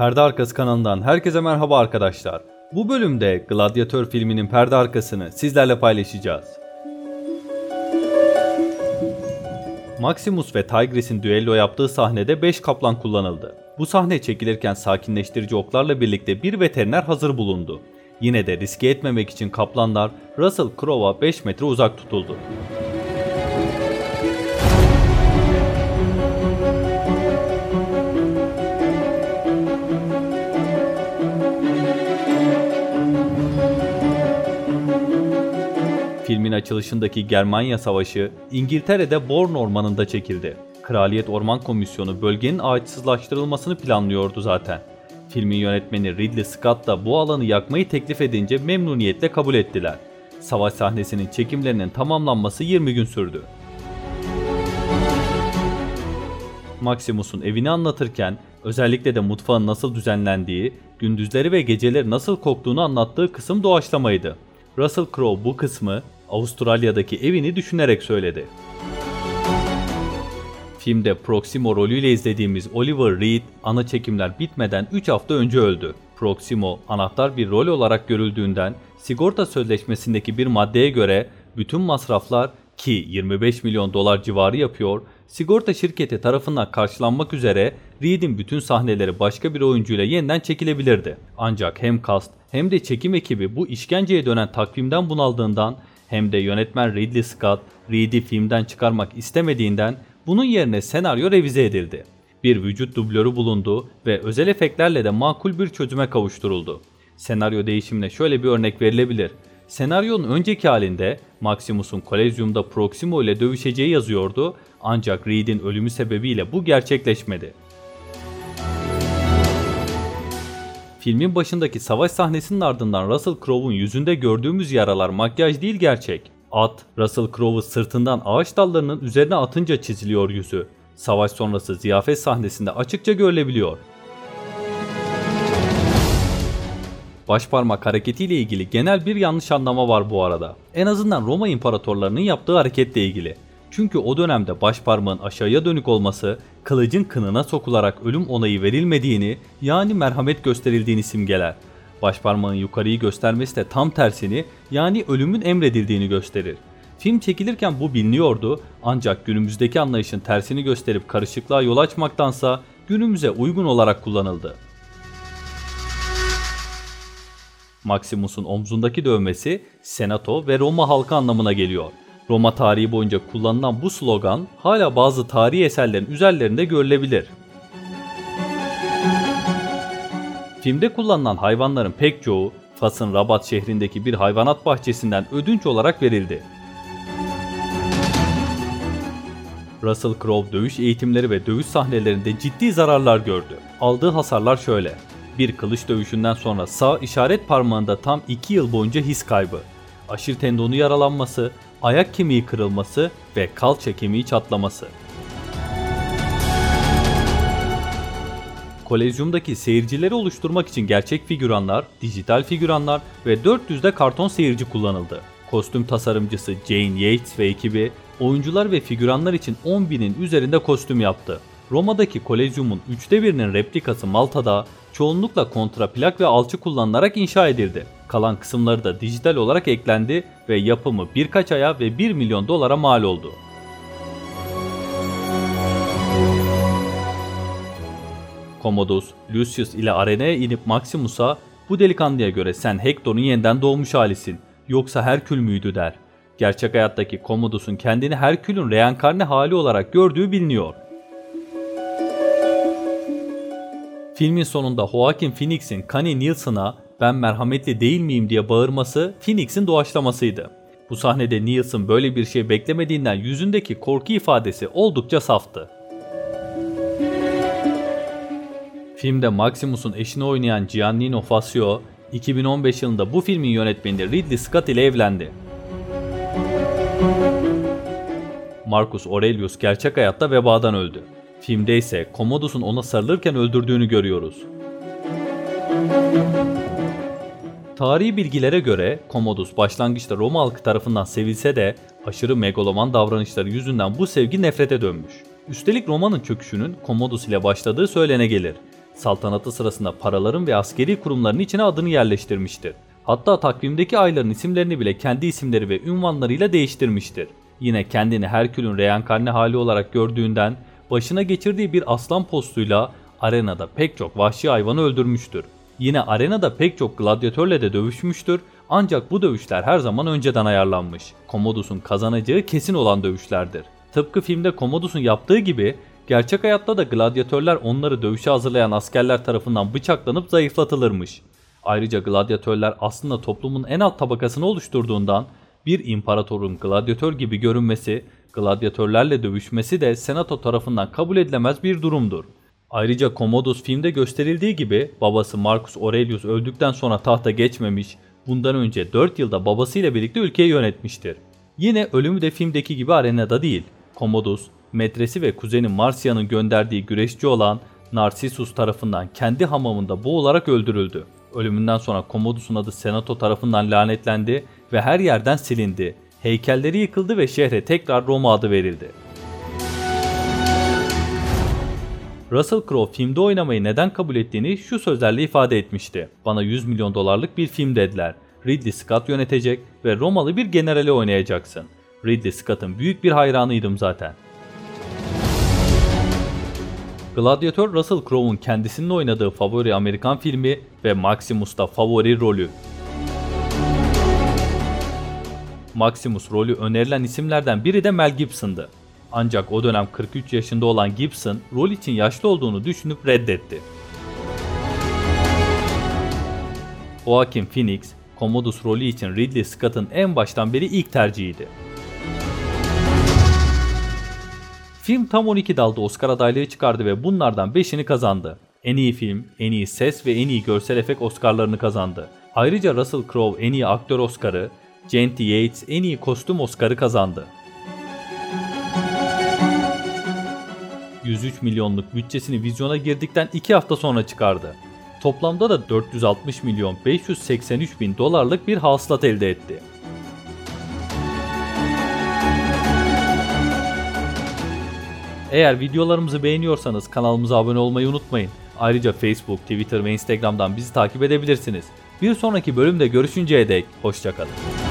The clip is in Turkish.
Perde Arkası kanalından herkese merhaba arkadaşlar. Bu bölümde Gladiator filminin perde arkasını sizlerle paylaşacağız. Maximus ve Tigris'in düello yaptığı sahnede 5 kaplan kullanıldı. Bu sahne çekilirken sakinleştirici oklarla birlikte bir veteriner hazır bulundu. Yine de riske etmemek için kaplanlar Russell Crowe'a 5 metre uzak tutuldu. Açılışındaki Germanya Savaşı İngiltere'de Born Ormanı'nda çekildi. Kraliyet Orman Komisyonu bölgenin ağaçsızlaştırılmasını planlıyordu zaten. Filmin yönetmeni Ridley Scott da bu alanı yakmayı teklif edince memnuniyetle kabul ettiler. Savaş sahnesinin çekimlerinin tamamlanması 20 gün sürdü. Maximus'un evini anlatırken özellikle de mutfağın nasıl düzenlendiği, gündüzleri ve geceleri nasıl koktuğunu anlattığı kısım doğaçlamaydı. Russell Crowe bu kısmı Avustralya'daki evini düşünerek söyledi. Filmde Proximo rolüyle izlediğimiz Oliver Reed ana çekimler bitmeden 3 hafta önce öldü. Proximo anahtar bir rol olarak görüldüğünden sigorta sözleşmesindeki bir maddeye göre bütün masraflar ki 25 milyon dolar civarı yapıyor, sigorta şirketi tarafından karşılanmak üzere Reed'in bütün sahneleri başka bir oyuncuyla yeniden çekilebilirdi. Ancak hem cast hem de çekim ekibi bu işkenceye dönen takvimden bunaldığından hem de yönetmen Ridley Scott Reed'i filmden çıkarmak istemediğinden bunun yerine senaryo revize edildi. Bir vücut dublörü bulundu ve özel efektlerle de makul bir çözüme kavuşturuldu. Senaryo değişimine şöyle bir örnek verilebilir. Senaryonun önceki halinde Maximus'un Kolezyum'da Proximo ile dövüşeceği yazıyordu ancak Reed'in ölümü sebebiyle bu gerçekleşmedi. Filmin başındaki savaş sahnesinin ardından Russell Crowe'un yüzünde gördüğümüz yaralar makyaj değil gerçek. At, Russell Crowe'u sırtından ağaç dallarının üzerine atınca çiziliyor yüzü. Savaş sonrası ziyafet sahnesinde açıkça görülebiliyor. Başparmak hareketiyle ilgili genel bir yanlış anlama var bu arada. En azından Roma imparatorlarının yaptığı hareketle ilgili. Çünkü o dönemde başparmağın aşağıya dönük olması kılıcın kınına sokularak ölüm onayı verilmediğini yani merhamet gösterildiğini simgeler. Başparmağın yukarıyı göstermesi de tam tersini yani ölümün emredildiğini gösterir. Film çekilirken bu biliniyordu ancak günümüzdeki anlayışın tersini gösterip karışıklığa yol açmaktansa günümüze uygun olarak kullanıldı. Maximus'un omzundaki dövmesi Senato ve Roma halkı anlamına geliyor. Roma tarihi boyunca kullanılan bu slogan hala bazı tarihi eserlerin üzerlerinde görülebilir. Filmde kullanılan hayvanların pek çoğu Fas'ın Rabat şehrindeki bir hayvanat bahçesinden ödünç olarak verildi. Russell Crowe dövüş eğitimleri ve dövüş sahnelerinde ciddi zararlar gördü. Aldığı hasarlar şöyle. Bir kılıç dövüşünden sonra sağ işaret parmağında tam 2 yıl boyunca his kaybı, aşil tendonu yaralanması, ayak kemiği kırılması ve kalça kemiği çatlaması. Kolezyumdaki seyircileri oluşturmak için gerçek figüranlar, dijital figüranlar ve 400'de karton seyirci kullanıldı. Kostüm tasarımcısı Jane Yates ve ekibi oyuncular ve figüranlar için 10 binin üzerinde kostüm yaptı. Roma'daki Kolezyum'un üçte birinin replikası Malta'da çoğunlukla kontraplak ve alçı kullanılarak inşa edildi. Kalan kısımları da dijital olarak eklendi ve yapımı birkaç aya ve 1 milyon dolara mal oldu. Commodus, Lucius ile arenaya inip Maximus'a bu delikanlıya göre sen Hector'un yeniden doğmuş halisin yoksa Herkül müydü der. Gerçek hayattaki Commodus'un kendini Herkül'ün reenkarne hali olarak gördüğü biliniyor. Filmin sonunda Joaquin Phoenix'in Connie Nielsen'a ben merhametli değil miyim diye bağırması Phoenix'in doğaçlamasıydı. Bu sahnede Nielsen böyle bir şey beklemediğinden yüzündeki korku ifadesi oldukça saftı. Filmde Maximus'un eşini oynayan Giannino Facio, 2015 yılında bu filmin yönetmeni Ridley Scott ile evlendi. Marcus Aurelius gerçek hayatta vebadan öldü. Filmde ise Commodus'un ona sarılırken öldürdüğünü görüyoruz. Tarihi bilgilere göre Commodus başlangıçta Roma halkı tarafından sevilse de aşırı megaloman davranışları yüzünden bu sevgi nefrete dönmüş. Üstelik Roma'nın çöküşünün Commodus ile başladığı söylene gelir. Saltanatı sırasında paraların ve askeri kurumların içine adını yerleştirmiştir. Hatta takvimdeki ayların isimlerini bile kendi isimleri ve ünvanlarıyla değiştirmiştir. Yine kendini Herkül'ün reenkarne hali olarak gördüğünden başına geçirdiği bir aslan postuyla arenada pek çok vahşi hayvanı öldürmüştür. Yine arenada pek çok gladyatörle de dövüşmüştür ancak bu dövüşler her zaman önceden ayarlanmış. Commodus'un kazanacağı kesin olan dövüşlerdir. Tıpkı filmde Commodus'un yaptığı gibi gerçek hayatta da gladyatörler onları dövüşe hazırlayan askerler tarafından bıçaklanıp zayıflatılırmış. Ayrıca gladyatörler aslında toplumun en alt tabakasını oluşturduğundan bir imparatorun gladyatör gibi görünmesi, gladyatörlerle dövüşmesi de senato tarafından kabul edilemez bir durumdur. Ayrıca Commodus filmde gösterildiği gibi babası Marcus Aurelius öldükten sonra tahta geçmemiş, bundan önce 4 yılda babasıyla birlikte ülkeyi yönetmiştir. Yine ölümü de filmdeki gibi arenada değil. Commodus, metresi ve kuzeni Marcia'nın gönderdiği güreşçi olan Narcissus tarafından kendi hamamında boğularak öldürüldü. Ölümünden sonra Commodus'un adı Senato tarafından lanetlendi ve her yerden silindi. Heykelleri yıkıldı ve şehre tekrar Roma adı verildi. Russell Crowe filmde oynamayı neden kabul ettiğini şu sözlerle ifade etmişti. Bana 100 milyon dolarlık bir film dediler. Ridley Scott yönetecek ve Romalı bir generali oynayacaksın. Ridley Scott'ın büyük bir hayranıydım zaten. Gladiator Russell Crowe'un kendisinin oynadığı favori Amerikan filmi ve Maximus'ta favori rolü. Maximus rolü önerilen isimlerden biri de Mel Gibson'dı. Ancak o dönem 43 yaşında olan Gibson rol için yaşlı olduğunu düşünüp reddetti. Joaquin Phoenix, Commodus rolü için Ridley Scott'ın en baştan beri ilk tercihiydi. Film tam 12 dalda Oscar adaylığı çıkardı ve bunlardan 5'ini kazandı. En iyi film, en iyi ses ve en iyi görsel efekt Oscar'larını kazandı. Ayrıca Russell Crowe en iyi aktör Oscar'ı, Jenty Yates en iyi kostüm Oscar'ı kazandı. 103 milyonluk bütçesini vizyona girdikten 2 hafta sonra çıkardı. Toplamda da 460 milyon 583 bin dolarlık bir hasılat elde etti. Eğer videolarımızı beğeniyorsanız kanalımıza abone olmayı unutmayın. Ayrıca Facebook, Twitter ve Instagram'dan bizi takip edebilirsiniz. Bir sonraki bölümde görüşünceye dek hoşçakalın.